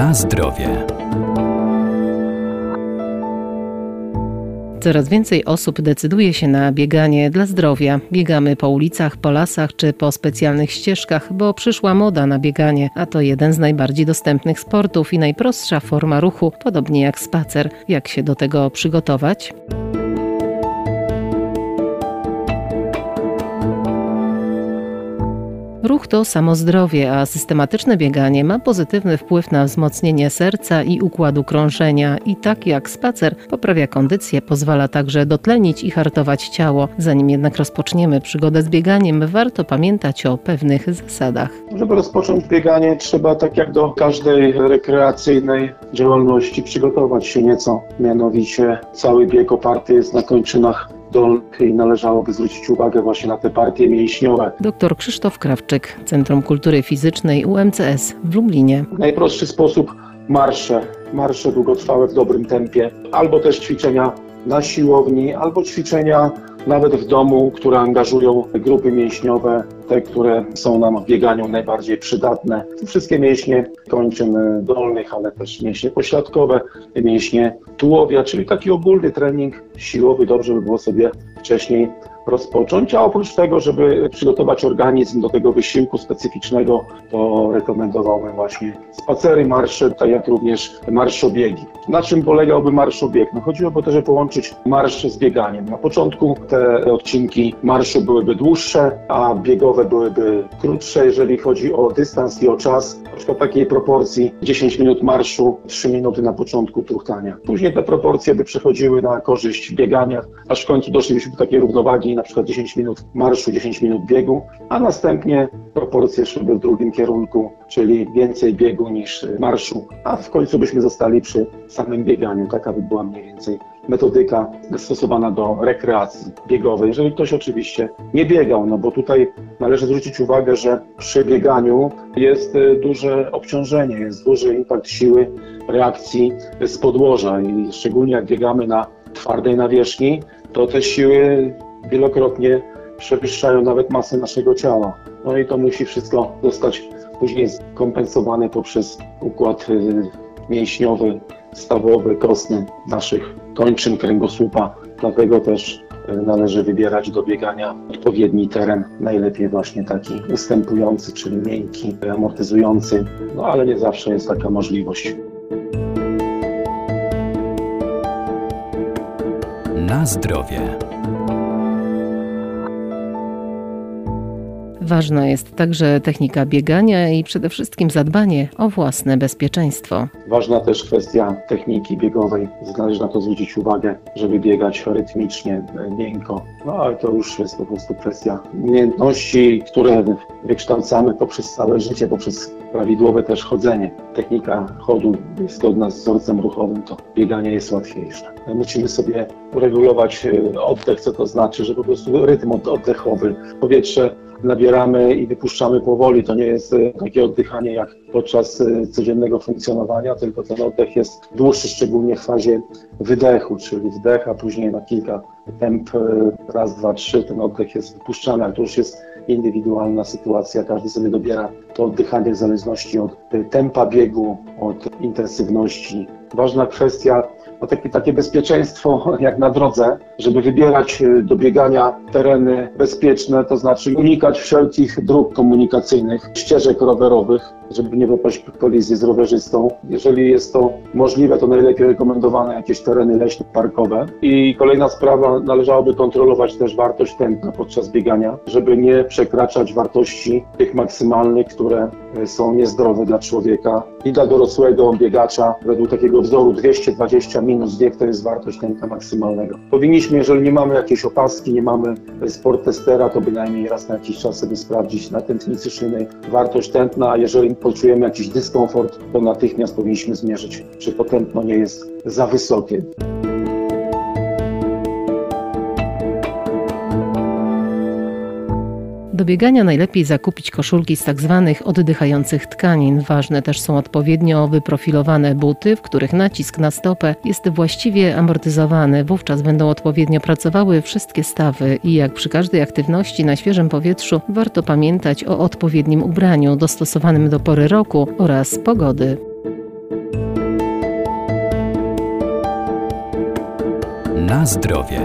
Na zdrowie. Coraz więcej osób decyduje się na bieganie dla zdrowia. Biegamy po ulicach, po lasach czy po specjalnych ścieżkach, bo przyszła moda na bieganie, a to jeden z najbardziej dostępnych sportów i najprostsza forma ruchu, podobnie jak spacer. Jak się do tego przygotować? Ruch to samo zdrowie, a systematyczne bieganie ma pozytywny wpływ na wzmocnienie serca i układu krążenia i tak jak spacer poprawia kondycję, pozwala także dotlenić i hartować ciało. Zanim jednak rozpoczniemy przygodę z bieganiem, warto pamiętać o pewnych zasadach. Żeby rozpocząć bieganie, trzeba tak jak do każdej rekreacyjnej działalności przygotować się nieco. Mianowicie cały bieg oparty jest na kończynach dolnych i należałoby zwrócić uwagę właśnie na te partie mięśniowe. Dr Krzysztof Krawczyk, Centrum Kultury Fizycznej UMCS w Lublinie. Najprostszy sposób marsze, marsze długotrwałe w dobrym tempie, albo też ćwiczenia na siłowni, albo ćwiczenia nawet w domu, które angażują grupy mięśniowe, te, które są nam w bieganiu najbardziej przydatne. Wszystkie mięśnie kończyn dolnych, ale też mięśnie pośladkowe, mięśnie tułowia, czyli taki ogólny trening siłowy. Dobrze by było sobie wcześniej rozpocząć, a oprócz tego, żeby przygotować organizm do tego wysiłku specyficznego, to rekomendowałbym właśnie spacery, marsze, tak jak również marszobiegi. Na czym polegałby marszobieg? No chodziłoby też, żeby połączyć marsz z bieganiem. Na początku te odcinki marszu byłyby dłuższe, a biegowe byłyby krótsze, jeżeli chodzi o dystans i o czas. Na przykład takiej proporcji 10 minut marszu, 3 minuty na początku truchtania. Później te proporcje by przechodziły na korzyść biegania, aż w końcu doszlibyśmy do takiej równowagi, na przykład 10 minut marszu, 10 minut biegu, a następnie proporcje szłyby w drugim kierunku, czyli więcej biegu niż marszu, a w końcu byśmy zostali przy samym bieganiu. Taka by była mniej więcej metodyka stosowana do rekreacji biegowej, jeżeli ktoś oczywiście nie biegał, no bo tutaj należy zwrócić uwagę, że przy bieganiu jest duże obciążenie, jest duży impact siły reakcji z podłoża i szczególnie jak biegamy na twardej nawierzchni, to te siły wielokrotnie przewyższają nawet masę naszego ciała. No i to musi wszystko zostać później skompensowane poprzez układ mięśniowy, stawowy, kostny naszych kończyn kręgosłupa. Dlatego też należy wybierać do biegania odpowiedni teren, najlepiej właśnie taki ustępujący, czyli miękki, amortyzujący, no ale nie zawsze jest taka możliwość. Na zdrowie. Ważna jest także technika biegania i przede wszystkim zadbanie o własne bezpieczeństwo. Ważna też kwestia techniki biegowej. Należy na to zwrócić uwagę, żeby biegać rytmicznie, miękko. No ale to już jest po prostu kwestia umiejętności, które wykształcamy poprzez całe życie, poprzez prawidłowe też chodzenie. Technika chodu zgodna z wzorcem ruchowym, to bieganie jest łatwiejsze. Musimy sobie uregulować oddech, co to znaczy, że po prostu rytm oddechowy, powietrze i wypuszczamy powoli. To nie jest takie oddychanie jak podczas codziennego funkcjonowania, tylko ten oddech jest dłuższy, szczególnie w fazie wydechu, czyli wdech, a później na kilka temp, raz, dwa, trzy, ten oddech jest wypuszczany, ale to już jest indywidualna sytuacja. Każdy sobie dobiera to oddychanie w zależności od tempa biegu, od intensywności. Ważna kwestia no takie, takie bezpieczeństwo jak na drodze, żeby wybierać do biegania tereny bezpieczne, to znaczy unikać wszelkich dróg komunikacyjnych, ścieżek rowerowych, żeby nie wypaść w kolizję z rowerzystą. Jeżeli jest to możliwe, to najlepiej rekomendowane jakieś tereny leśne, parkowe. I kolejna sprawa, należałoby kontrolować też wartość tętna podczas biegania, żeby nie przekraczać wartości tych maksymalnych, które są niezdrowe dla człowieka i dla dorosłego biegacza. Według takiego wzoru 220 minus bieg to jest wartość tętna maksymalnego. Powinniśmy, jeżeli nie mamy jakiejś opaski, nie mamy sport testera, to bynajmniej raz na jakiś czas sobie sprawdzić na tętnicy szyjnej wartość tętna, a jeżeli poczujemy jakiś dyskomfort, to natychmiast powinniśmy zmierzyć, czy to nie jest za wysokie. Do biegania najlepiej zakupić koszulki z tak zwanych oddychających tkanin. Ważne też są odpowiednio wyprofilowane buty, w których nacisk na stopę jest właściwie amortyzowany. Wówczas będą odpowiednio pracowały wszystkie stawy i jak przy każdej aktywności na świeżym powietrzu warto pamiętać o odpowiednim ubraniu dostosowanym do pory roku oraz pogody. Na zdrowie.